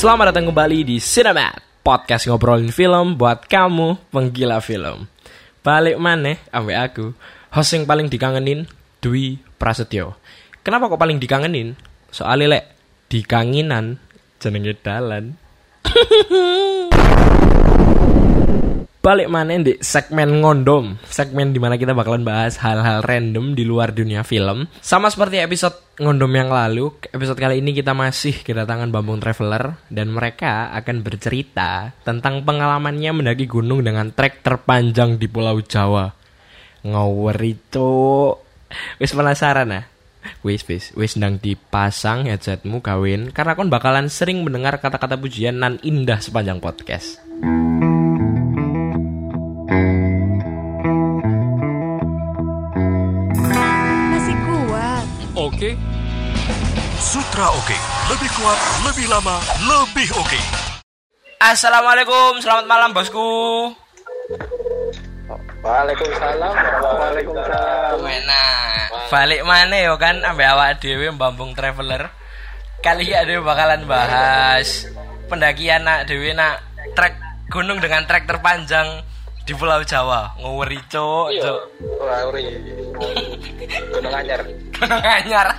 Selamat datang kembali di Cinemat Podcast ngobrolin film buat kamu penggila film. Balik maneh ambek aku Host yang paling dikangenin Dwi Prasetyo. Kenapa kok paling dikangenin? Soalnya lek dikanginan jenenge dalan Balik mana di segmen ngondom Segmen di mana kita bakalan bahas hal-hal random di luar dunia film. Sama seperti episode ngondom yang lalu Episode kali ini kita masih kedatangan Bambung Traveler Dan mereka akan bercerita tentang pengalamannya mendaki gunung dengan trek terpanjang di Pulau Jawa. Ngawur itu. Wis penasaran ah? Wis wis wis ndang dipasang headsetmu kawin. Karena kon bakalan sering mendengar kata-kata pujian nan indah sepanjang podcast Masih kuat. Oke, Sutra Oke, lebih kuat, lebih lama, lebih oke. Assalamualaikum, selamat malam bosku Waalaikumsalam. Waalaikumsalam. Enak. Balik mana yo kan ambek awak dhewe Bambung Traveler. Kali ini ada bakalan bahas pendakian nak dhewe nak trek gunung dengan trek terpanjang di Pulau Jawa. Ngawuri cuk, cuk. Wah, uri. Gunung Anyar. Gunung Anyar.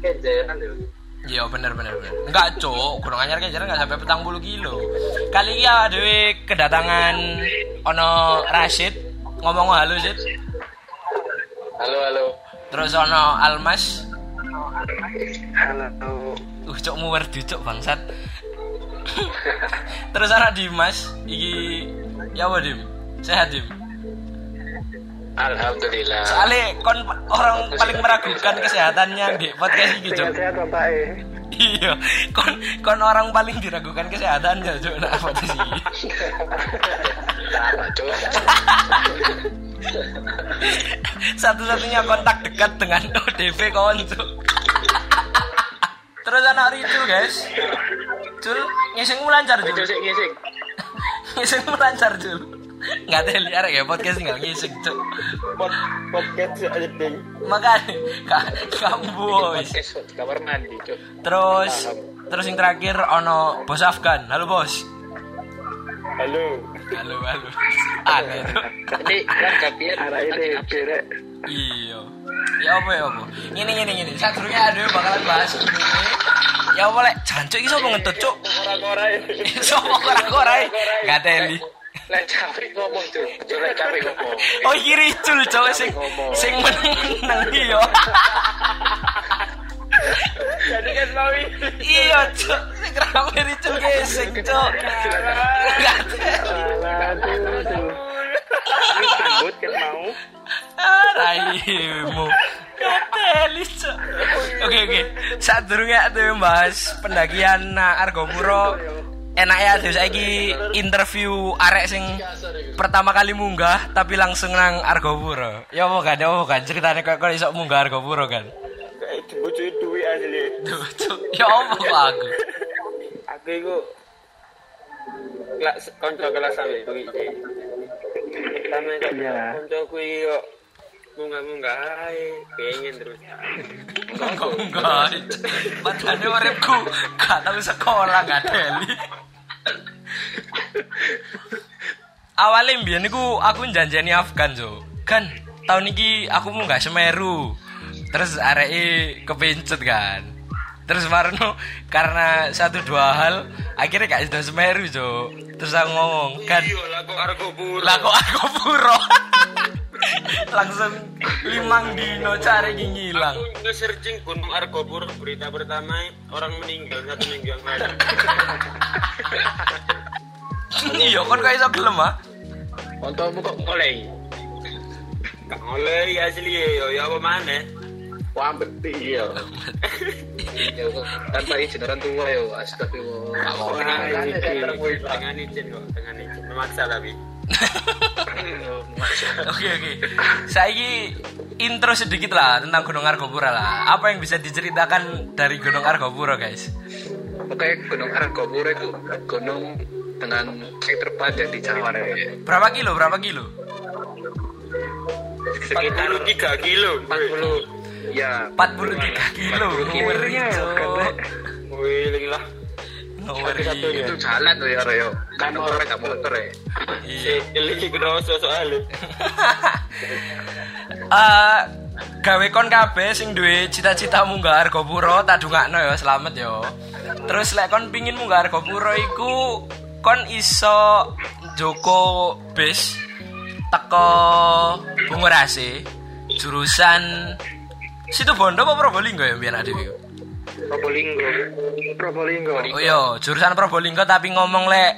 Kejeran lho. Iya bener bener bener. Enggak cuk, Gunung Anyar kan jarang enggak sampai petang puluh kilo. Kali ini ada kedatangan ono Rashid ngomong halo Sid. Halo, halo. Terus ono Almas Halo. Uh, cok muwer cok bangsat. Terus anak Dimas, iki ya apa Dim? Sehat Dim. Alhamdulillah. Soalnya kon orang paling meragukan kesehatannya di podcast ini cok. Sehat Bapak eh. Iya, kon kon orang paling diragukan kesehatannya cok nak podcast ini. Apa tuh? Satu-satunya kontak dekat dengan ODP kawan cok. Terus anak Ricul guys. Cul, ngisingmu lancar Itu Cul. sih ngising. Ngisingmu lancar Cul. Nggak ada liar ya podcast tinggal ngising Cul. Pod podcast aja ding. Makanya ka, kamu boys. Kamar mandi, Cuk. Terus terus yang terakhir ono bos Afgan. Halo bos. Halo. Halo halo. Aneh itu. Ini kan kapian arah ini kira. Iya. Ya apa ya apa. Ini ini ini. Saya turunnya ada bakalan bahas ini. Ya apa lek jancuk iki sapa ngentut cuk. Ora-ora. Sapa ora-ora Gak teli. Lek capek ngomong, Cuk. Lek capek ngomong. Oh iki ricul cuk sing sing meneng iya. Jadi kan mau Iya cuk. Sing rame ricul gesek cuk. Gak Ribut kan mau. Ah, raimu. Oke, oke. Saat durungnya tuh bahas pendakian nah, Argopuro. Enak ya terus saiki interview arek sing pertama kali munggah tapi langsung nang Argopuro. Ya apa kan, ya apa kan ceritanya kok kok iso munggah Argopuro kan. Kayak dibujuki duit asli. Ya apa kok aku? Aku iku kelas kanca kelas sampe kuwi iki. Pertama kok kancaku iki kok munggah-munggah ae pengen terus. Enggak. Padahal uripku gak tahu sekolah gak teli. Awalnya mbiyen niku aku janjani Afgan, Jo. Kan tahun ini aku mau gak Semeru. Terus areke kepencut kan. Terus Marno karena satu dua hal akhirnya gak sudah Semeru, Jo. Terus aku ngomong, kan Iya lah kok argo puro. Langsung limang dino cari ngilang. Aku nge-searching Gunung Argopuro berita pertama orang meninggal satu minggu yang lalu. Iya, kon kok iso gelem ah? Kontomu kok ngoleh. Gak ngoleh asli ya, ya apa mana? Wah, betul ya. tanpa izin orang tua yo astagfirullah izin. Dengan izin kok, dengan izin. Memaksa tapi. Oke oke. Saiki intro sedikit lah tentang Gunung Argopuro lah. Apa yang bisa diceritakan dari Gunung Argopuro, guys? oke gunung Argopuro itu gunung dengan terpanjang di Jawa ya. Berapa kilo? Berapa kilo? Sekitar 3 kilo. 40 ya 43 kilo. Ngeri, Cok. Wiling lah. Satu-satu ya. Itu jalan tuh ya, Reo. Kan orang nggak motor ya. Si Ili Grosso soalnya. Eh, gawe kon kabeh sing duwe cita-cita munggah Argopuro tak dungakno ya selamat yo. Terus lek kon pingin munggah Argopuro iku kon iso Joko bis teko Bungurasi jurusan Situ Bondo apa Probolinggo ya biar ada iku? Probolinggo. Probolinggo. Oh iya, jurusan Probolinggo tapi ngomong lek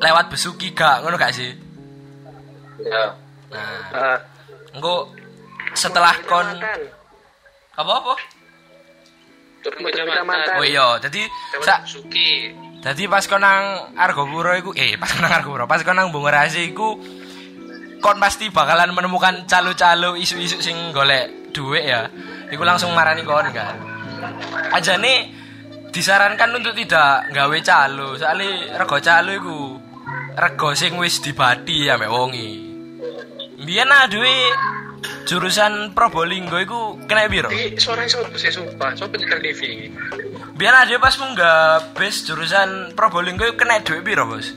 lewat Besuki gak ngono gak sih? Ya. Nah, Ah, engko setelah kon apa-apa? Turun Kecamatan. Oh iya, jadi sa, Suki. Jadi pas kon nang Argopuro iku eh pas kon nang Argopuro, pas kon nang Bungurasi iku kon pasti bakalan menemukan calo-calo isu-isu sing golek duit ya. Iku langsung marani kon kan. Aja nih disarankan untuk tidak nggawe calo, soalnya rego calo iku rego sing wis dibati ya mek wongi. Biyen aduwe jurusan Probolinggo iku kena? Ini suara sopo sih sumpah, sopo nyetel TV. Biar aja pas munggah base jurusan Probolinggo kena duit piro, Bos?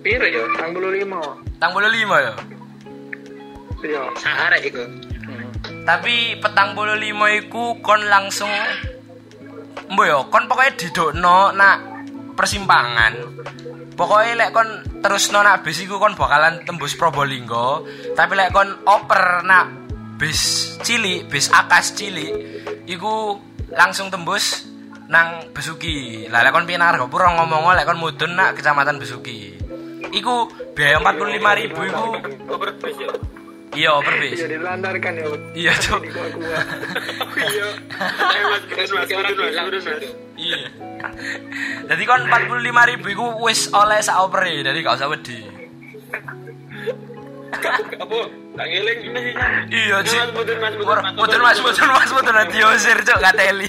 Piro ya? 65. Tang puluh lima ya. Iya. Sahara iku. Tapi petang puluh lima iku kon langsung Mbo yo, kon pokoknya didokno nak persimpangan. Pokoknya lek kon terus nak bis iku kon bakalan tembus Probolinggo. Tapi lek kon oper nak bis cilik, bis akas cilik, iku langsung tembus nang Besuki. Lah lek kon piye nang Argopuro ngomong lek kon mudun nak kecamatan Besuki. Iku biaya 45.000 iku ya. Iya per bis. Iya dilantarkan ya. Iya, gua-gua. Iya. Mas, turun mas, turun mas. Iya. Jadi kon 45 ribu iku wis oleh sak opere, jadi gak usah wedi. Apa? Tak ini sih. Iya, Ci. Mas, mudun mas, Mudun mas. mudun nanti diusir cuk gak teli.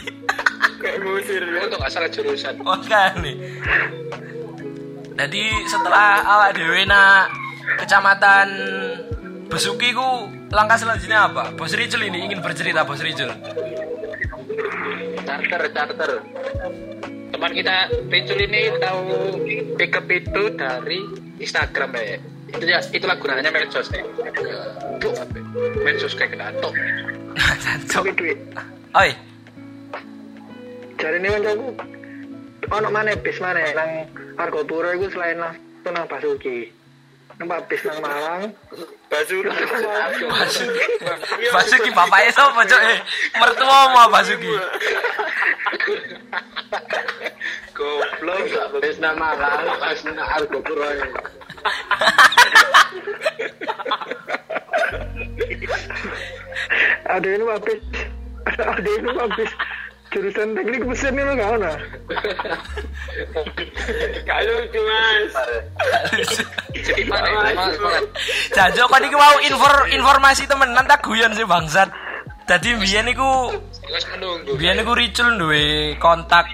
Kayak ngusir. Untuk nggak salah jurusan. Oh kan nih. Jadi setelah awak dhewe nak kecamatan Besuki ku langkah selanjutnya apa? Bos Ricul ini ingin bercerita Bos Ricul. Charter, charter. Teman kita Ricul ini tahu pickup itu dari Instagram ya. Itu ya, itulah gunanya medsos nih. Tuh, medsos kayak kedatok. Cuk. Tapi duit. Oi, Jadi ini kan aku ono mana bis mana nang Argopuro itu selain itu nang Basuki. Nang bis nang Malang. Basuki. Basuki. Basuki bapaknya sapa cuk? Eh, mertua mau Basuki. Goblok, bis nama lah, pas na Argopuro. Ada ini habis. Ada ini habis. Jurusan teknik mesin itu nggak ada. Kalau lucu mas. Jadi. Jajo kan iki mau infor informasi temenan tak guyon sih bangsat. Dadi biyen iku Terus menunggu. biyen iku Ricul duwe kontak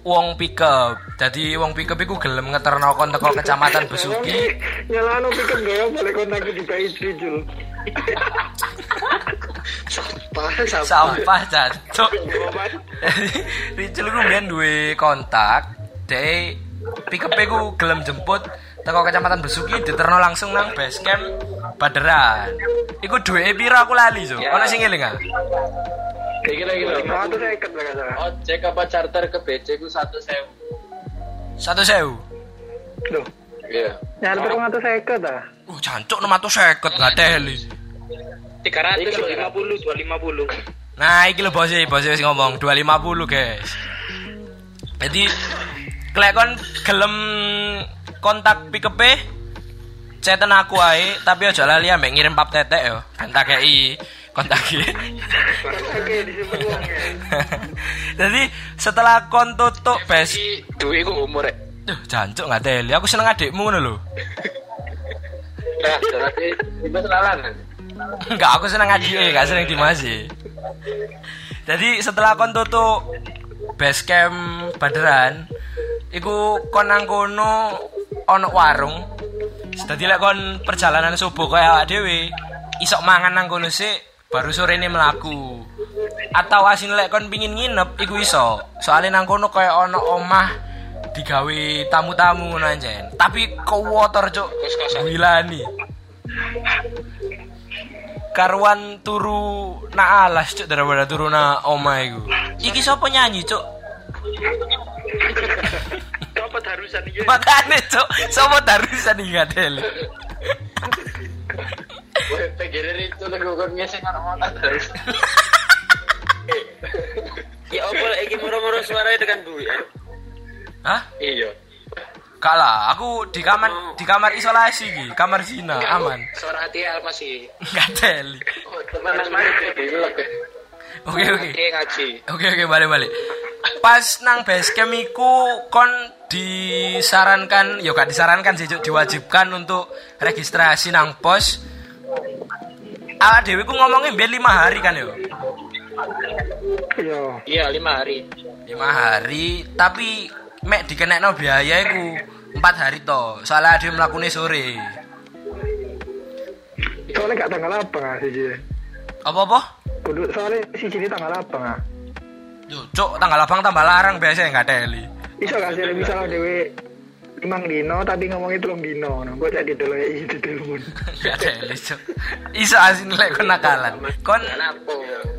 wong pickup. Dadi wong pickup iku gelem ngeterno kon teko kecamatan Besuki. Nyalano pikir gaya balik kontak juga istri Jul. Sampah, sampah. Sampah jancuk. Ricul iku biyen duwe kontak. Dek pickup iku gelem jemput teko kecamatan Besuki diterno langsung nang base camp Baderan. Iku duwe piro aku lali, so. Ono sing eling ah? Lah kata. Ojek apa charter ke BC ku satu sewu. Satu sewu. Loh, Iya. ngatu saya ikat ah. Uh, jancuk 650 nggak teli. Tiga ratus lima puluh, dua lima puluh. Nah, iki lho bos bos wis ngomong 250, guys. Jadi klek kon gelem kontak pick up chatan aku ae, tapi aja lali ambek ngirim pap tetek yo. Ben tak kei disimpan uangnya. Jadi setelah kon tutup bes, Si duit ku umur ya. duh jancuk nggak teli. Aku seneng adikmu ngono lho. Enggak, aku seneng adike, gak seneng Dimasi. Jadi setelah kon tutup base camp Baderan, iku kon nang kono ono warung. Dadi lek kon perjalanan subuh kaya awak dhewe, isok mangan nang kono sik, baru sore ini melaku atau asin lek kon pingin nginep iku iso soalnya nang kono kayak ono omah digawe tamu-tamu ngono anjen tapi kowotor cuk? Wilani karuan turu na alas cuk daripada turu na omah iku. Iki sapa nyanyi cuk? Apa harusan iki? makane cuk sapa darusan iki pengen itu lagu kon ngeseng anak motor terus. Ya lek iki moro-moro suaranya tekan bui ya. Hah Iya. Gak lah, aku di kamar di kamar isolasi ki, kamar zina, aman. Suara hati Al masih. Enggak teli. Teman dulu. Oke oke. Oke ngaji. Oke oke balik balik. Pas nang base camp iku kon disarankan, ya gak disarankan sih diwajibkan untuk registrasi nang pos. Awak dhewe ku ngomongin biar lima hari kan yo. Iya. Iya lima hari. Lima hari, tapi mek dikenekno biaya iku empat hari to. Soalnya ada melakukan sore. Soalnya gak tanggal apa nggak sih? Apa apa? Kudu soalnya si Jini tanggal apa nggak? Yo, tanggal abang tambah larang biasa nggak teli. Iso gak sih misalnya dewe limang dino tapi ngomongnya telung dino, no. gue jadi dulu ya itu telepon. Gak teli, Cuk. Iso asin lek kon nakalan. Kon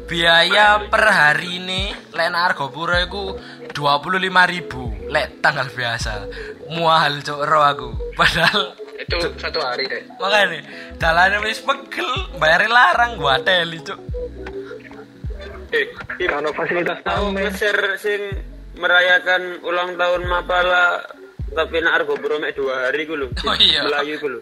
biaya per hari ini lek nang Argopuro iku 25.000 lek tanggal biasa. Mual cuk ro aku. Padahal Itu satu hari deh. makanya dalane wis pegel, bayar larang gua teli cuk. Eh, Kalau fasilitas tahu tamu Mesir sing merayakan ulang tahun Mapala tapi nak argo bro mek dua hari gue lho. Oh iya. Melayu gue lho.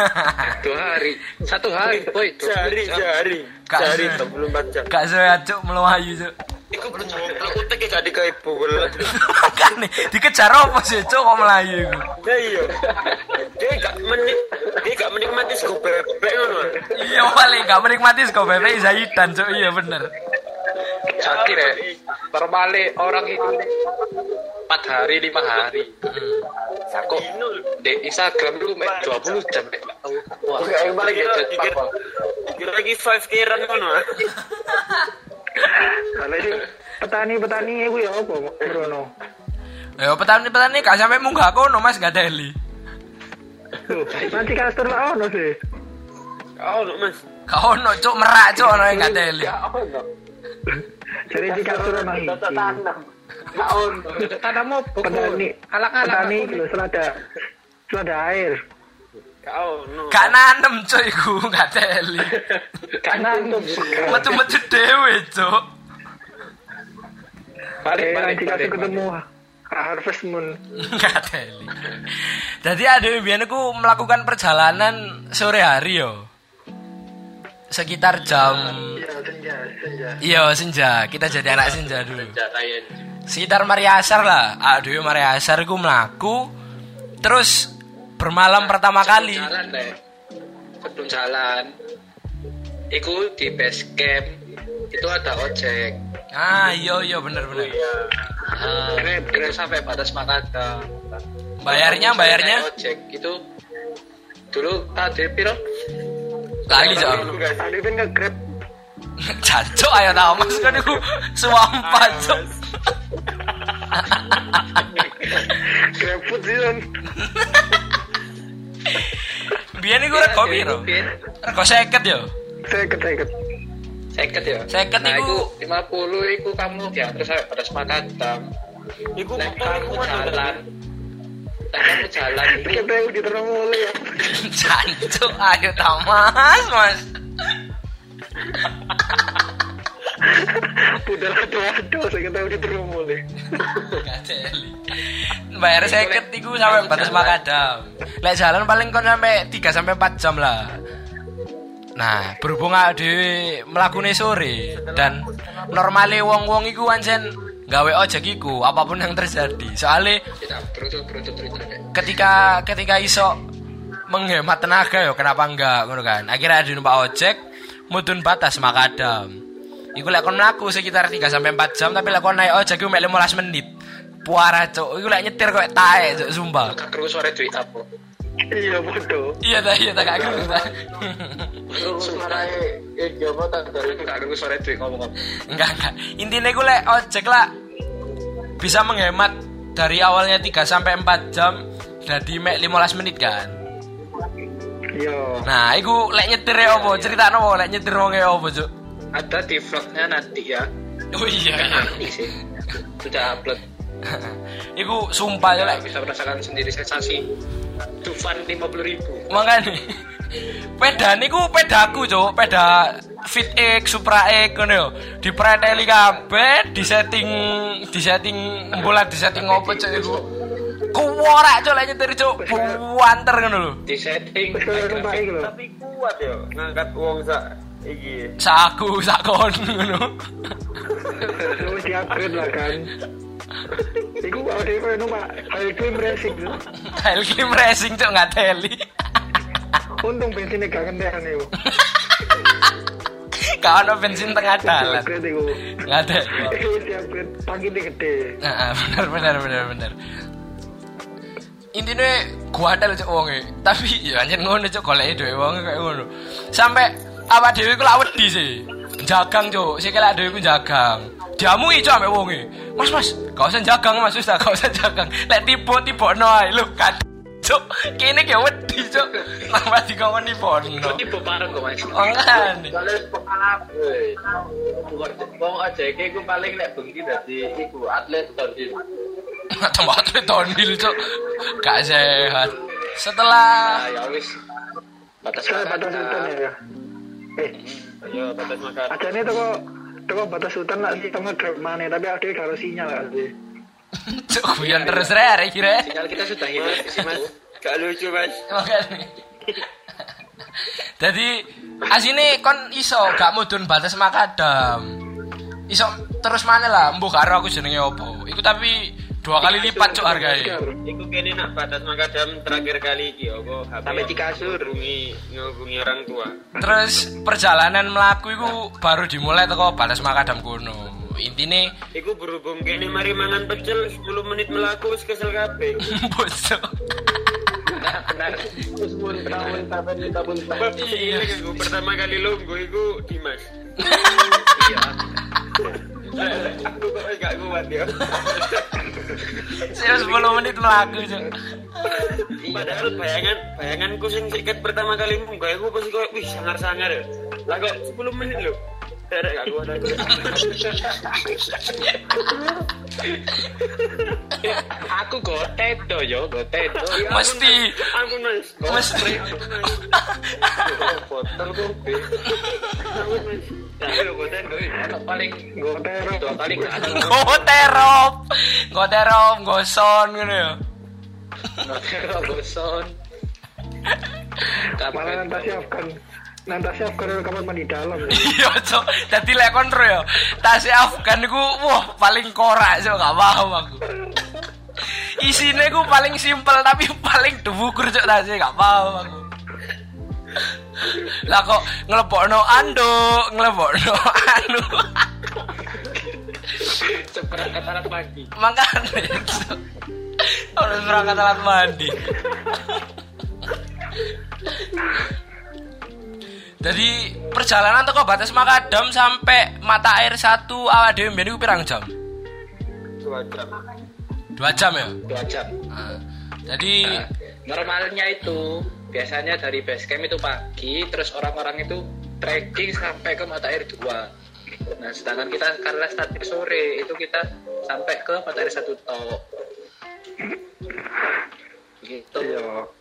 Dua hari. Satu hari. Boy. dua Sehari, sehari. Sehari Se- 24 jam. Gak saya cuk melayu cuk. Iku aku tek gak dikai bola. Makane dikejar apa sih cuk kok melayu iku. Ya iya. Dia gak menik dia gak menikmati sego bebek ngono. Iya paling gak menikmati kok bebek Zaidan cuk iya bener. Sakit ya. Terbalik orang itu empat hari lima hari. Kok di Instagram dulu mek 20 jam mek. Wah, Gak balik ya, lagi. Dikira lagi 5 kiran ngono. Kalau sih petani-petani itu ya apa Bruno? Ayo petani-petani gak sampe munggah kono Mas gak. Loh, nanti kastor lah ono sih. Kau lho Mas. Gak ono cuk merak cuk ono yang gak teli. Jadi di kastor ono iki. Tanam apa? Petani, Alak-alak. petani itu selada, selada air. Kau no. Gak nanem cuk iku gak teli. Karena itu Metu-metu dhewe cuk. Balik Eh, balik kasih ketemu Harvest Moon. Gak teli. Jadi ada biyen aku melakukan perjalanan sore hari yo. Sekitar jam Ya, senja, senja. Iya senja, kita jadi anak senja dulu. Sekitar Mariasar lah, aduh Mariasar aku melaku, terus bermalam pertama kali. Jalan deh. Sebelum jalan. Iku di base camp itu ada ojek. Ah iya iya bener bener. Ah, Grab, Grab sampai batas Makata. Bayarnya bayarnya Ojek itu dulu tadi piro? lagi jauh. Tadi kan nge-grab Jancuk ayo tau mas kan aku suampa cuk. grab food sih kan. Biyen iku rego piro? Rego 50 yo. Seket, seket. Seket ya? Seket nah, iku- itu 50 itu kamu batas Makata. Iku Nek motor iku kamu mana? jalan. Nek kamu jalan itu Kita yang di terang mulai ya. Jancuk ayo tau mas aduh aduh, saya kata di terang mulai. Gak teli. Bayar 50 iku sampai batas Makadam. Lek jalan paling kon sampai 3 sampai 4 jam lah. Nah, berhubung dhewe mlakune sore dan normale wong-wong iku pancen gawe ojek iku apa pun yang terjadi. Beruntut. ketika ketika iso menghemat tenaga ya kenapa enggak ngono kan. Akhirnya ada numpak ojek mudun batas Makadam. Iku lek kon mlaku sekitar 3 sampai 4 jam tapi lek kon naik ojek iku mek 15 menit. Puara cuk, iku lek nyetir kok tae cuk sumpah. Gak keru suara duit apa? Iya bodoh. Iya dah, iya dah gak krungu ta. Suaranya eh apa tak gak ngerti suara Dwi ngomong apa. Enggak, enggak. Intinya gue lek ojek lah bisa menghemat dari awalnya 3 sampai 4 jam jadi mek 15 menit kan. Iya. Nah, iku lek nyetir ya apa? Cerita apa lek nyetir wong ya apa, Cuk? Ada di vlognya nanti ya. Oh iya, iya. Ini sih. Sudah upload. iku sumpah ya lek. Bisa merasakan sendiri sensasi. Dufan 50 ribu. Makanya Peda niku pedaku, Cuk. Peda Fit X, Supra X ngono yo. Dipreteli kabeh, disetting disetting bola disetting opo cuk iku. Kuworak cuk lek nyetir cuk. Buanter ngono lho. Di setting. Tapi kuat yo ngangkat wong sak iki. Saku sakon ngono. Wis di-upgrade lah kan. Iku kalau dia kaya numpak High Climb Racing Climb Racing cuk ngateli. Untung bensinnya gak kentean iku. Gak ono bensin tengah dalan. Ngateli. Wis di-upgrade tangkine gede. Heeh, bener bener bener bener. Intinya gua ada cok wonge, tapi ya anjir ngono cok golek dhewe wonge kayak ngono. Sampai apa dhewe ku lak wedi sih. Jagang cok, sik lak dhewe ku jagang. Diamui cok ambek wonge. Mas mas, gak usah jagang mas, Ustaz, gak usah jagang. Lek tiba-tiba no ae lho kan. Cok, kene ki wedi cok. Tambah dikongkon tiba-no. Ini bareng kok mas. Ongane. Soale pengalaman. Wong aja iki ku paling nek bengi dadi iku atlet tonjil. Tambah atlet tonil cok. Gak sehat. Setelah Nah, ya wis. Batas batas ya. Eh, Ayo batas makan. ajane toko toko batas hutan lah sih tengah drop mana tapi ada karo sinyal kan sih. Cuk, guyon terus re arek iki re. Sinyal kita sudah hilang situ. Mas, gak lucu mas. Makane. Jadi asine kon iso gak mudun batas makadam. Iso terus mana lah, mbuh karo aku jenenge opo. Iku tapi dua kali lipat cuk harganya. Iku kene nak batas makadam terakhir kali iki HP Sampai di kasur. ngehubungi ngehubungi orang tua. Terus perjalanan melaku iku baru dimulai teko batas makadam kono. Intine Iku berhubung kene mari mangan pecel 10 menit melaku wis kesel kabeh. bosok. Aku pertama kali lungguh iku Dimas. Iya. Aku kok gak kuat ya. Saya 10 menit melaku cuk. Padahal bayangan bayanganku sing siket pertama kali munggah iku pasti koyo wih sangar-sangar. ya. Lah kok 10 menit lho. Aku. Gotet do yo, gotet do. Mesti Aku mas. mesti Botol kopi. Aku mas. Ayo boten kowe. Ono paling Gotero. dua kali gak ada. goterop. Goterop, goson ngono ya. Boson. Malah nanti siapkan. Nanti siapkan kamar mandi dalam. ya. Iya, Cok. Dadi lek kontrol ya. Tasnya Afgan iku wah paling korak, Cok. Gak paham aku. Isine ku paling simpel tapi paling dhuwur, Cok. Tasnya gak paham aku. Lah kok nglebokno anduk, nglebokno anu. Seperangkat alat pagi. Makane, Cok. Harus berangkat alat mandi. Jadi perjalanan teko batas Makadam sampai mata air satu awak dhewe mbiyen iku pirang jam? Dua jam. Dua jam ya? Dua jam. Nah, jadi Nah, normalnya itu biasanya dari base camp itu pagi, terus orang-orang itu trekking sampai ke mata air dua. Nah, sedangkan kita karena startnya sore, itu kita sampai ke mata air satu tok. Gitu. Iya.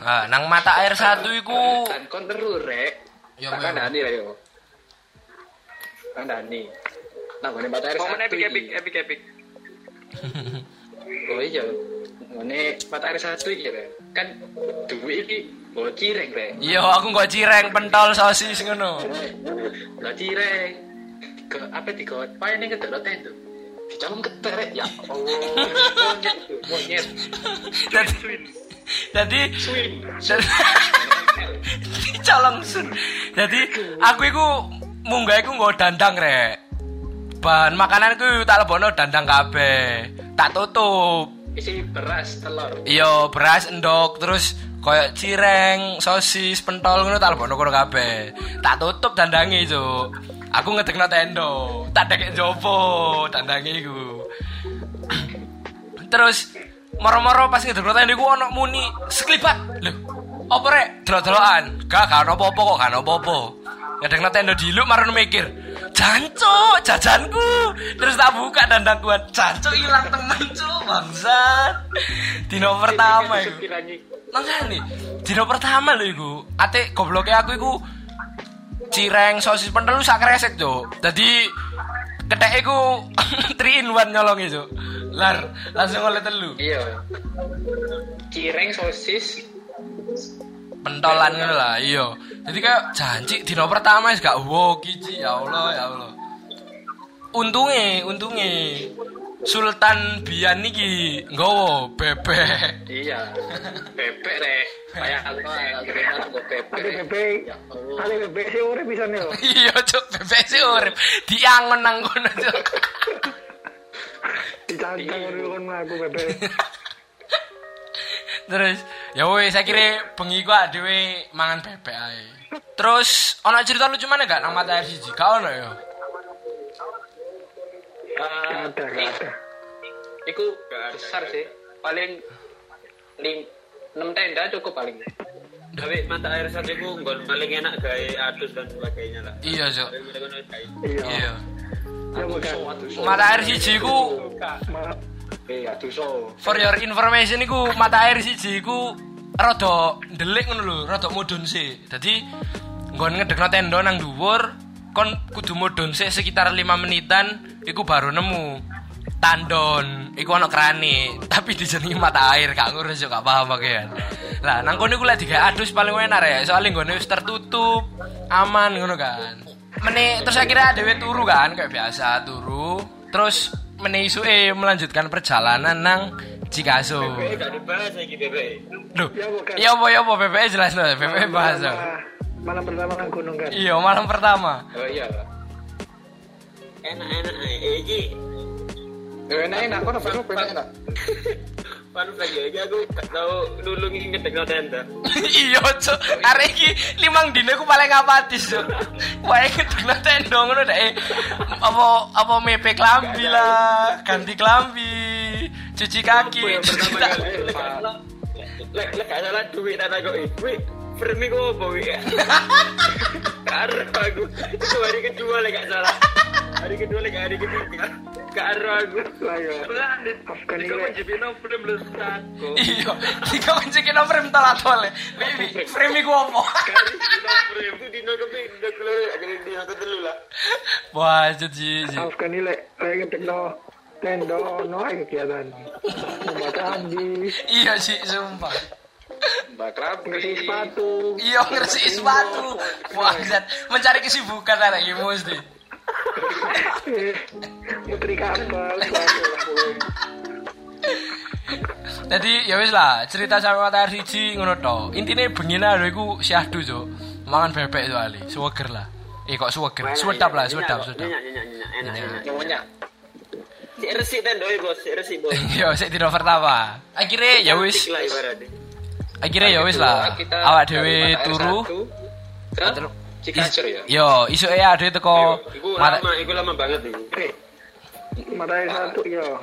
Nah, nang mata air satu iku Kan kon terus rek. Ya, Bang. kandani lah yo. Kandani. Nah, gone mata air Momen satu. epic epic iki. epic epic. Oh iya. Ngene mata air satu iki rek. Kan duwe iki bawa cireng rek. Iya, aku nggak cireng pentol sosis ngono. Lah cireng. Ke apa di kau? Apa ini keterot itu? Dicolong keterek ya Allah. Monyet monyet. Jadi colong sun. Jadi aku iku munggah iku nggo dandang rek. Bahan makanan iku tak lebono dandang kabeh. Tak tutup. isi beras telur Iya, beras endok terus koyo cireng, sosis, pentol ngono tak lebokno kono kabeh. Tak tutup dandange, Cuk. Aku ngedekno tendo, tak dek jopo dandange iku. terus moro-moro pas ngedekno tendo iku ono muni seklibat. Lho, apa rek? Delok-delokan. Gak, gak ono apa-apa kok, gak ono apa-apa. Ngedekno tendo diluk marun mikir. Jancuk, jajanku. Terus tak buka dandangku. Jancuk hilang temen, Cuk. Bangsat. Dino pertama iku. Makanya dino pertama lho iku. Ate gobloknya aku iku cireng sosis pentol lu sak kresek, Cuk. Dadi ketheke iku 3 in 1 nyolongi, Cuk. Lar, langsung oleh telu. iya cireng sosis Pentolan ngono lah, iya. Jadi kayak janji dino pertama wis gak wow kiji, ya Allah, ya Allah. Untunge, untunge Sultan Bian niki nggawa bebek. iya bebek rek kayak aku aku bebek bebek. ya Allah Ada bebek sih urip bisa nih. Iya, Cuk, bebek sih urip. Diangon nang kono, Cuk. Dicantang urip kon mlaku bebek. Terus ya wis saya kira bengi dhewe mangan bebek ae. Terus ana cerita lucu mana gak nang mata air siji? Gak ono ya. Ada, gak ada. Iku besar sih. Paling lim, 6 tenda cukup paling. Tapi mata air satu itu nggon paling enak gaya adus dan sebagainya lah. Iya, kayak Iya. Iya. Ya. Mata air siji ku Eh, for your information iku mata air siji iku rada ndelik ngono lho, rada mudhun sih. Dadi nggon ngedekno tenda nang dhuwur kon kudu mudhun sih sekitar 5 menitan iku baru nemu. Tandon iku ana krane tapi dijenengi mata air gak ngurus yo gak paham bagian. Lah nang kono iku lek digawe adus paling enak ya soalnya nggone wis tertutup aman ngono kan. Meneh terus akhirnya dhewe turu kan kayak biasa turu. Terus meneh isuke melanjutkan perjalanan nang Cikaso. Bebek gak dibahas lagi bebek. Loh, Ya, apa iya apa BPE jelas no, BPE bahas no. Malam- pertama nang gunung kan. Iya, malam pertama. Oh iya. Enak-enak aja. Iki Eh, enak enak kok enak enak enak. Fun fact ya, iki aku gak tau dulu ngedek no tenda. iya, Cuk. Arek iki limang dino ku paling apatis, Cuk. Wae ngedekno tenda ngono dek. Apa apa mepe klambi lah, ganti klambi, cuci kaki. Lek lek gak salah duit tak kok wih Frame kok apa wih Karo aku. Itu hari kedua lek gak salah. Hari kedua lek hari ketiga Karo aku. Lah ya. Kan ini frame lu sako Iya, kena frame tole. Frame iku apa? Frame itu dino kepindo Kalau akhirnya dino ketelu lah. Wah, jadi Maafkan ini ngetekno tenda ono ae kegiatan. Iya sih, sumpah. Mbak Krabi. ngasih sepatu. Iya ngersi sepatu. Bangsat, mencari kesibukan anak iki mesti. Putri kapal. Jadi ya wis lah, cerita sama mata air siji ngono to. Intine bengi lho iku syahdu, Cuk. Mangan bebek soalnya, suweger lah. Eh kok suweger, suwedap lah, suwedap, suwedap. Nyenyak nyenyak nyenyak Enak enak Nyonya. Si resik tendoi bos Si resik bos Yo, sik dino pertama. Akhirnya ya wis, Cantik lah ibaratnya akhirnya ya wis lah. Awak dhewe turu. Terus- Cikacur ya. Yo, isu ya ade teko Iku mata lama Iku lama banget iku Eh, mata air satu yo.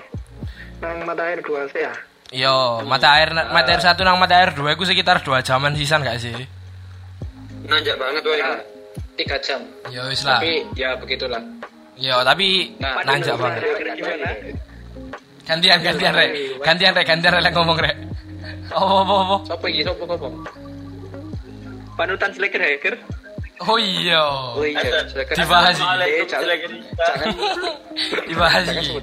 Nang mata air dua sih ya. Yo, mata air mata air satu nang mata air dua iku sekitar dua jaman sisan gak sih? Nanjak banget woy Ya, tiga jam. Ya wis lah. Tapi ya begitulah. Yo, tapi Nah, nanjak banget. Gantian gantian rek. Gantian rek, gantian rek ngomong rek. Oh, apa apa? Sopo iki? Sopo sopo? Panutan seleker hacker Oh iya. Oh iya. Dibahas iki. Jangan Dibahas iki.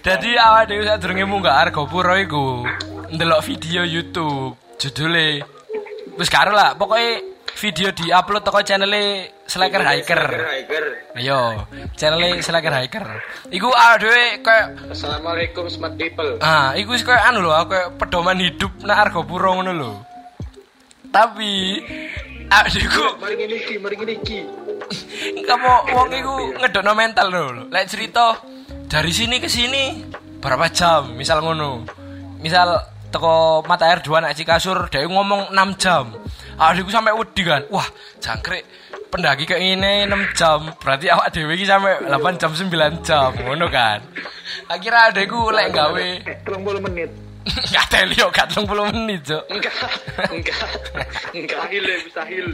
Jadi awak dhewe sadurunge munggah Argopuro iku ndelok video YouTube judule wis karo lah pokoknya video diupload toko channel Slacker Hiker. Ayo, channel Slacker Hiker. Iku awak dhewe kayak Assalamualaikum smart people. ah, iku kayak anu lho, kayak pedoman hidup nang Argopuro ngono lho. Tapi adikku Mari ngene iki, mari ngene iki. kamu wong iku ngedokno mental lho. Lek cerita dari sini ke sini berapa jam misal ngono misal teko mata air dua nak Cikasur dia ngomong 6 jam. Adikku sampai wedi kan. Wah jangkrik. Pendaki kayak ini 6 jam. Berarti awak dewi iki sampai 8 jam 9 jam. Ngono kan? Akhirnya adikku lek gawe. Eh, 30 menit. gak teli yo gak 30 menit cok Enggak, enggak, enggak. Ya, mustahil.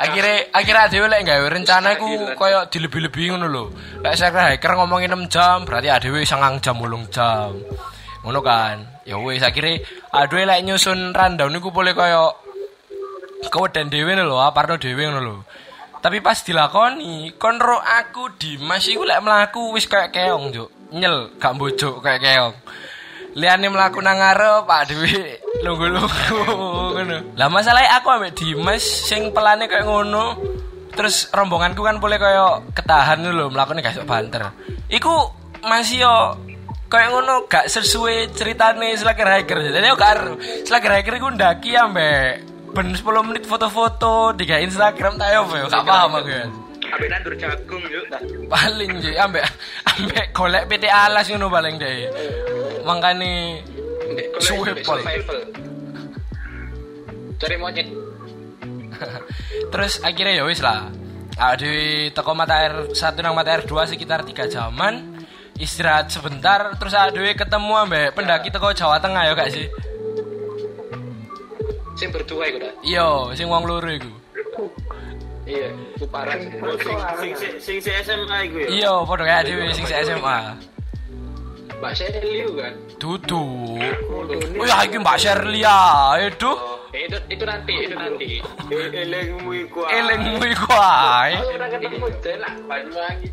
akhirnya akhirnya adewe lek gawe rencana iku koyo dilebih-lebih ngono lho. Lek saya hiker ngomongin 6 jam berarti adewe sangang jam ulung jam. Ngono kan ya wis akhirnya adewe lek nyusun rundown iku boleh koyo keweden dhewe lho aparno dhewe ngono lho tapi pas dilakoni kon ro aku Dimas iku lek mlaku wis kayak keong juk nyel gak mbojok kayak keong liane mlaku nang ngarep Pak Dewi lunggu-lunggu ngono. Lah masalahnya aku ambek Dimas sing pelane kayak ngono. Terus rombonganku kan boleh kayak ketahan lho mlakune gak banter. Iku masih yo kayak ngono gak sesuai ceritane Slacker Hiker. Jadi gak ero. Slacker Hiker iku ndaki ambek ben 10 menit foto-foto di Instagram tak yo gak paham aku ya. Ambek nandur jagung yuk. Nah, Paling je ambek ambek golek PT alas ngono paling deh. Makane suwe pol. Cari monyet. Terus akhirnya ya wis lah. Ah, di toko mata air satu nang mata air dua sekitar tiga jaman istirahat sebentar terus adewe ketemu ambek pendaki teko Jawa Tengah ya gak sih Sing berdua iku dah. iya sing wong loro iku Iya, ku parah. sih. sing sing sing si SMA iku ya. iya padha kayak adewe sing SMA Mbak Seliu kan. duduk oh ya iki Mbak Shirley ya itu Eh, itu itu nanti, itu nanti. Eh, ah. elengmu iku ae Aku udah ketemu Banyuwangi.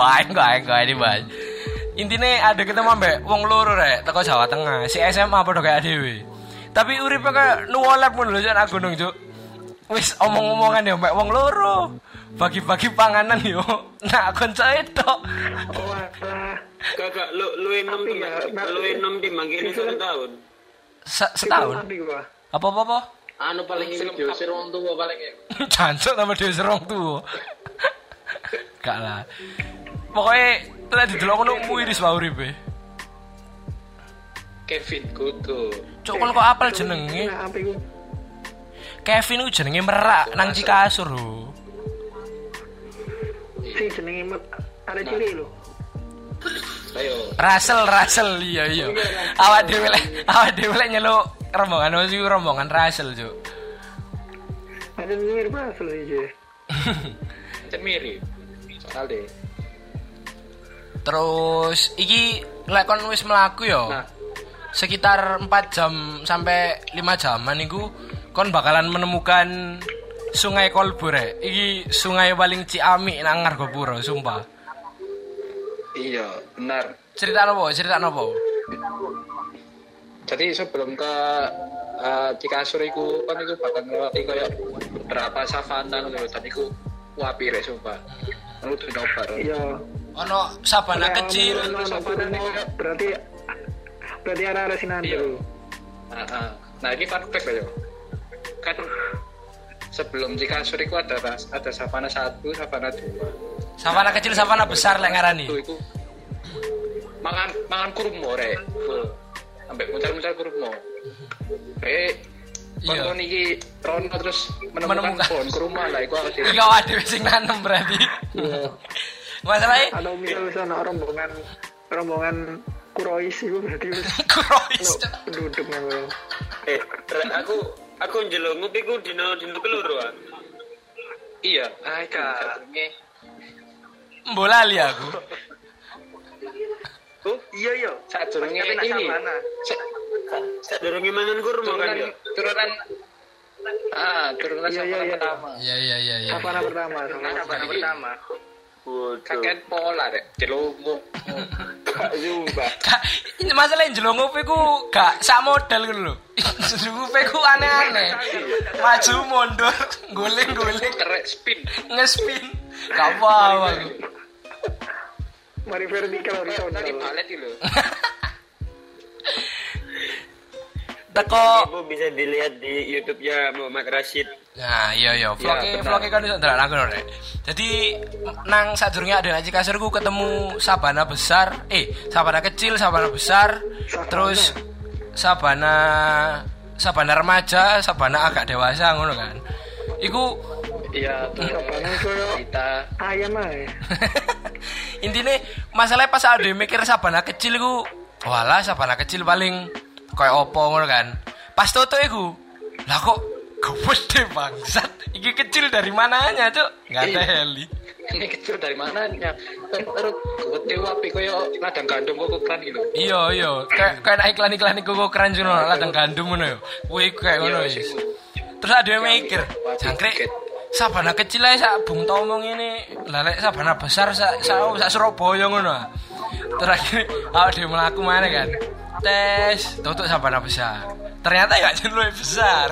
Ae, engko ae di Mas. Intine ada ketemu ambek wong loro rek teko Jawa Tengah, si SMA padha kayak dhewe. Tapi uripe kayak nuwolep ngono lho sak gunung, Cuk. Wis omong-omongan ya mbak wong loro. Bagi-bagi panganan yo. Nah, kanca itu. Oh. Kakak lu lu enam Tapi ya. Lu enam di manggil satu tahun. Se- setahun. Gua. Apa-apa apa? Anu paling video si wong tua paling ya. Jancuk nama dhewe serong tuh. Gak lah. Pokoknya telah didelok ngono iris wae uripe. Kevin Kutu. Cuk kon kok apal jenenge? Apa? Kevin ku jenenge merak nang Cikasur lho. Sing jenenge Mat- ada cilik lho. Ayo. Russell, Russell, iya iya. Awak dhewe lek, awak dhewe lek nyeluk rombongan wis rombongan Russell, Cuk. Ada mirip asal aja. Cek mirip. Soal deh. Terus iki lek kon wis mlaku yo. Nah. Sekitar 4 jam sampai 5 jaman iku kon bakalan menemukan Sungai Kolbur rek. Iki sungai paling ciamik nang Argopuro, sumpah. Iya, benar. Cerita nopo? Cerita nopo? Jadi sebelum ke uh, Cikasur iku kan iku bakal ngelewati kayak beberapa savana ngono dan iku wapi rek sumpah. Lu tuh nobar. Iya. Ono sabana kecil. Ono kurmo, berarti berarti ada ada sinanda Iya. lho. Nah, nah, ini fun fact aja. Kan sebelum Cikasur iku ada ada savana satu, savana dua. Sabana kecil, sabana besar lek ngarani. Itu iku mangan mangan kurma rek. Full. Sampai muncul-muncul kurma. Eh, Iya. Konton iki Rono terus menemukan, Menemukan. pohon kurma lah iku aku Iki awak dhewe sing nanem berarti. Iya. Masalahnya Atau misal wis ono rombongan rombongan Kurois itu berarti wis Krois. ono penduduk memang. Eh, aku aku njeluk ngopi ku dino dino keloro ah. Iya, ah itu jenenge. Bola li aku. Oh, Iya iya. sadurunge ini. Sadurunge mangan kurma kan ya. turunan Ah, turunan Iya, iya, iya. pertama. Iya iya iya iya. Savana pertama. Savana pertama. Kakek pola rek, Zumba. Kak, ini masalah gak sak model gitu loh. Jelong ngopi ku aneh-aneh. Maju mundur, guling-guling, Kerek spin. ngespin. Gak apa aku. Mari vertikal Tadi horizontal. balet itu lho. teko Ibu bisa dilihat di YouTube-nya Muhammad Rashid. Nah, iya iya, vlognya benar. vlognya kan iso ndelok aku rek. Jadi nang sadurunge ada ngaji kasurku ketemu sabana besar, eh sabana kecil, sabana besar, terus sabana sabana remaja, sabana agak dewasa ngono kan. Iku Iya, tuh. Sabana Kita ayam ae. intinya masalahnya pas ada mikir sabana kecil iku, walah sabana kecil paling kayak opo ngono kan. Pas toto iku, lah kok gede bangsat. Iki kecil dari mananya, Cuk? Enggak ada heli. ini kecil dari mananya? Terus gede wapi koyo ladang gandum kok ukuran gitu. Iya iya, kayak kayak naik iklan iklan iku kok keren jono ladang gandum ngono ya. Kuwi kayak ngono Iya, wis. Terus ada yang mikir, jangkrik sabana kecil ae sak Bung Tomo ngene, lah lek sabana besar sak sak sak Surabaya ngono. Terus akhirnya awak dhewe mlaku mana kan. Tes, tutup sabana besar. Ternyata ya jenenge besar.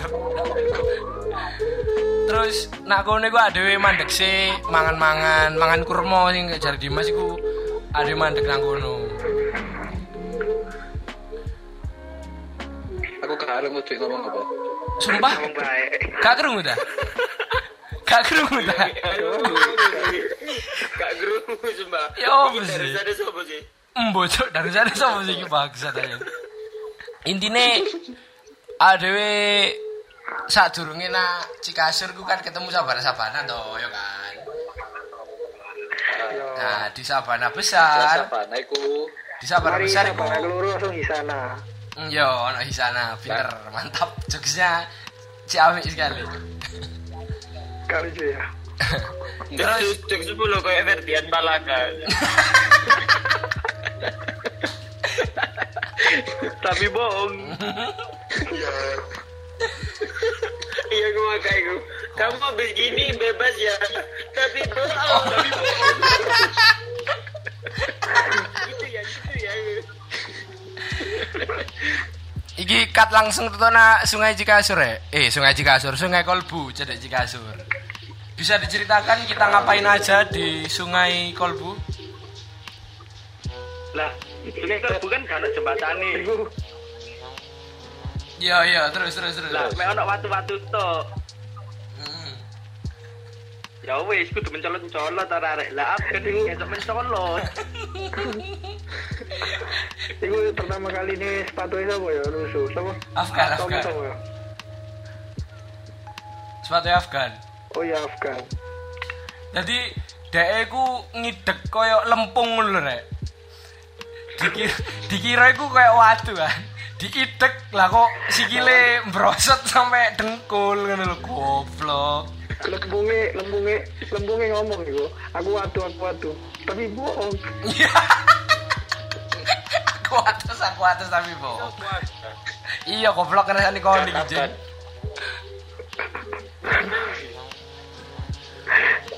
Terus nak kono iku adewe mandek sih, mangan-mangan, mangan kurma sing jare Dimas iku ade mandek nang kono. Aku karo mau duit ngomong apa? Sumpah, gak kerungu dah. Gak kerungu dah. Gak gerumu sumpah. Ya apa Iki sih? Dari sana sopo sih? Embo cok dari sana sama sih bangsat aja. Intine adewe saat durunge nak Cikasur ku kan ketemu sabana-sabana toh, ya kan. Nah, di sabana besar, Apa? Nah, iku di sabana Mari besar iku sabana langsung di sana. Mm, Yo, ono di sana, pinter, mantap. Jokesnya ciamik sekali. Kali cuy ya. Terus cek sepuluh kayak Ferdian Palaka. Tapi bohong. Iya gue makanya gue. Kamu habis gini bebas ya. Tapi bohong. Tapi bohong. gitu ya, gitu ya. Iki cut langsung na Sungai Cikasur ya? Eh, Sungai Cikasur, Sungai Kolbu, cedek Cikasur. Bisa diceritakan kita ngapain aja di Sungai Kolbu? Lah, ini kan bukan karena jembatan nih. Iya, iya, terus terus terus. Lah, mek ono watu-watu tok. Ya wis kudu mencolot-mencolot ora arek. Lah apa iku esok mencolot. iku pertama kali ini sepatu itu apa ya rusuh. Sama Afgan, Afgan. Ya. Sepatu Afgan. Oh ya Afgan. Jadi dhek ku ngidek koyo lempung ngono lho, Rek. Dikira, dikira iku koyo watu kan. Diidek lah kok sikile mbrosot sampai dengkul ngono lho, goblok. Lembunge, lembunge, lembunge ngomong iku. Aku watu, aku watu. Tapi bohong. Aku atas, aku atas tapi bohong. Iya, goblok kena ini kon iki, Jen.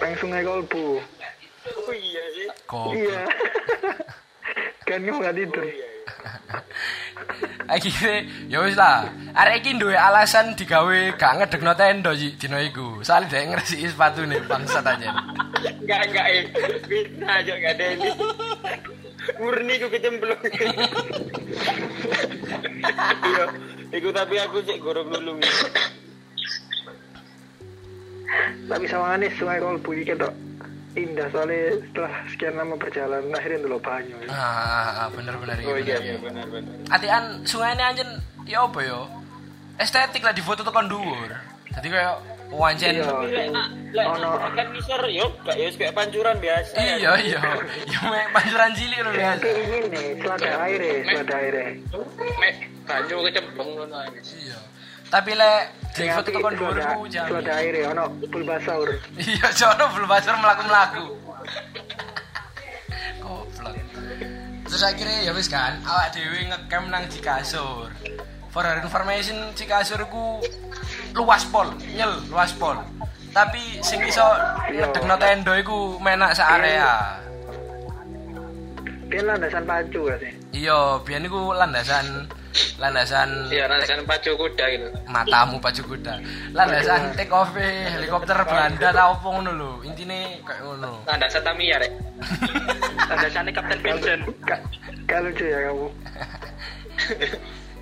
Nang sungai kolbu. Oh iya sih. Iya. kan kamu gak tidur. Akhirnya, ya wis lah. Arek iki duwe alasan digawe gak ngedekno tenda Ji, dino iku. Soale dhek ngresiki sepatune bangsat aja. Enggak, enggak eh. Fitnah aja enggak ada ini. Murni ku kecemplung. Iya. Iku tapi aku cek gorong nulung. Tapi sama Anis sungai kolbu iki ketok indah soalnya setelah sekian lama perjalanan akhirnya dulu banyu. ya. Ah, ah, ah, bener bener Oh iya, bener. iya benar benar. Atian sungai ini anjen ya apa ya? Estetik lah di foto tekan dhuwur. Jadi kayak wancen Iya. Lah, Ono. kan misor yo, gak yo kayak pancuran biasa. Iya iya. Ya mek pancuran cilik lho biasa. Ini selada air ya, selada air ya. mek banyu kecemplung ngono. Iya. Tapi lek di Sing foto apik tekan dhuwur selada, ku jangan. selada air ya, ono pulbasaur. Iya, jono belum basur melaku-melaku. Goblok. Terus akhirnya ya wis kan, awak dhewe ngecamp nang Cikasur. For your information, Cikasur ku luas pol, nyel luas pol. Tapi sing iso ngedekno tenda iku menak sak area. Dia landasan pacu gak sih? Iya, biyen iku landasan landasan Iya, landasan pacu kuda gitu. matamu pacu kuda. Landasan take off helikopter Belanda ta opo ngono lho. Intine kayak ngono. Landasan Tamiya rek. Landasannya Kapten Vincent. Gak, gak lucu ya kamu.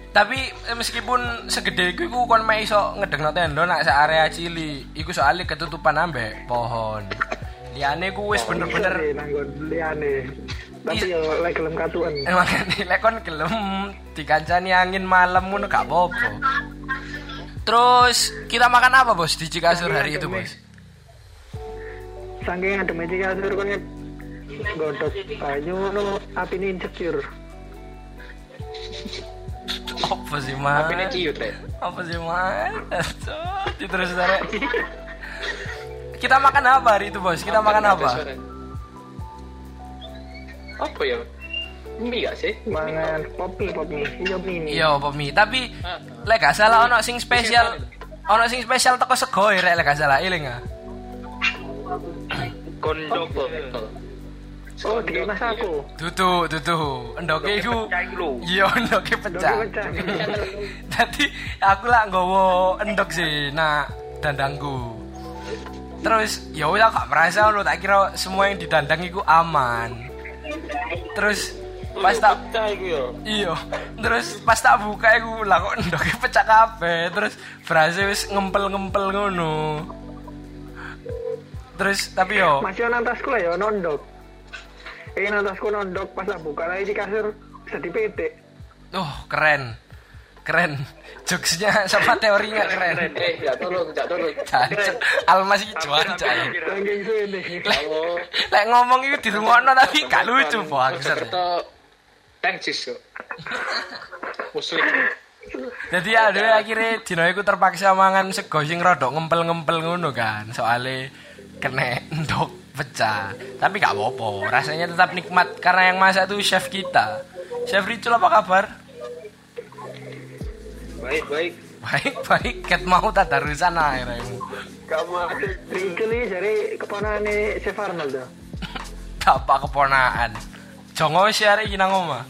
Tapi eh, meskipun segede iku iku kon mek iso ngedekno tenda nak sak area cili, iku soalnya ketutupan ambek pohon. Liane ku wis bener-bener Iya, liane. Tapi Iya. yo lek gelem katuan. emang lek kon gelem dikancani angin malam ngono gak apa-apa. Terus kita makan apa bos di Cikasur hari itu bos? Saking adem iki kasur kon godot banyu ngono apine insecure. Apa sih mas? Tapi ini ciut rek. Apa sih mas? Terus Rek. Kita makan apa hari itu bos? Kita makan apa? Apa ya? Mie gak sih? Mangan popi popi. Iya mini. Iya mie? Tapi lek gak salah ono sing spesial ono sing spesial teko sego ya, rek lek gak salah iling ah. Kondom. Oh, di mas aku. Tutu, tutu. Endoke iku Iya, endoke pecah. Dadi aku lah nggawa endok sih nak dandangku. Terus ya wis aku gak merasa ngono, tak kira semua yang didandang iku aman. Terus pas tak yo. Iya, terus pas tak buka iku lah kok pecah kabeh, terus berasa wis ngempel-ngempel ngono. Terus tapi yo Masih ono tasku lah ya nondok. Ini tasku nondok pas tak buka lagi di kasur bisa dipetik. oh keren. Keren. Jokesnya sama teorinya keren. Eh, gak tolong, gak tolong. Almas iki juara cah. Kalau Lek ngomong itu di rumah tapi gak lucu. Mojokerto tangcis kok. Muslim. Jadi ada akhirnya dino iku terpaksa mangan sego sing rodok ngempel-ngempel ngono kan. Soale kena endok pecah. Tapi gak apa-apa, rasanya tetap nikmat karena yang masak tuh chef kita. Chef Ricul apa kabar? Baik, baik. Baik, baik. Ket mau tadarusan akhirnya. Kamu Ringkel ini dari keponane Chef Arnold tuh. Apa keponaan? Jongo wis arek iki nang omah.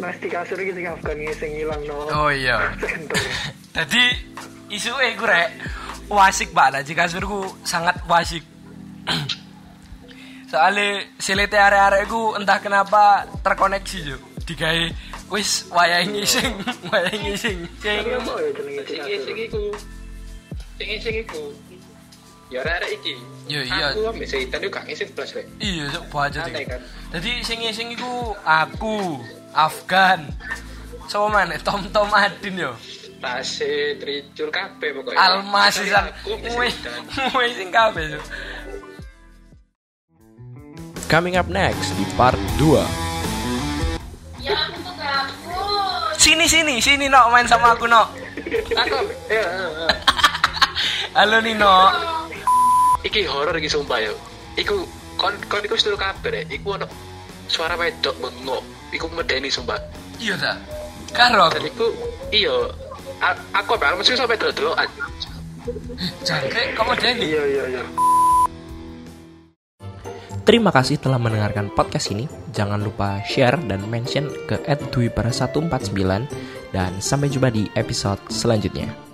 Mas di kasur iki sing Afgan sing ilang no. Oh iya. Jadi isu eh gue rek wasik banget jika kasurku sangat wasik. Soalnya silete area-area ku entah kenapa terkoneksi jo. Digawe wis wayahe ngising, wayahe ngising. Sing Apa ya Sing sing iku. Sing sing iku. Ya ora iki. Yo, iya. Aku ambek Seitan yo gak ngisi blas rek. iya sok Aneh kan? Jadi sing ngising iku aku, Afgan. Sama mana? Tom Tom Adin yo. Tase tricul kabeh pokoknya. Almas sisan. Wih sing kabeh. Coming up next di part 2. Sini sini sini no main sama aku no. Aku ambek. Ya, ya, ya. Halo Nino. Iki horor iki sumpah yo. Iku kon kon iku seluruh kabeh rek. Iku ono suara wedok bengok. Iku medeni sumpah. Iya ta. Karo aku. iku iya aku ambek mesti sampai delok-delokan. Jangkrik kamu Denny. Iya iya iya. Terima kasih telah mendengarkan podcast ini. Jangan lupa share dan mention ke @dwipara149 dan sampai jumpa di episode selanjutnya.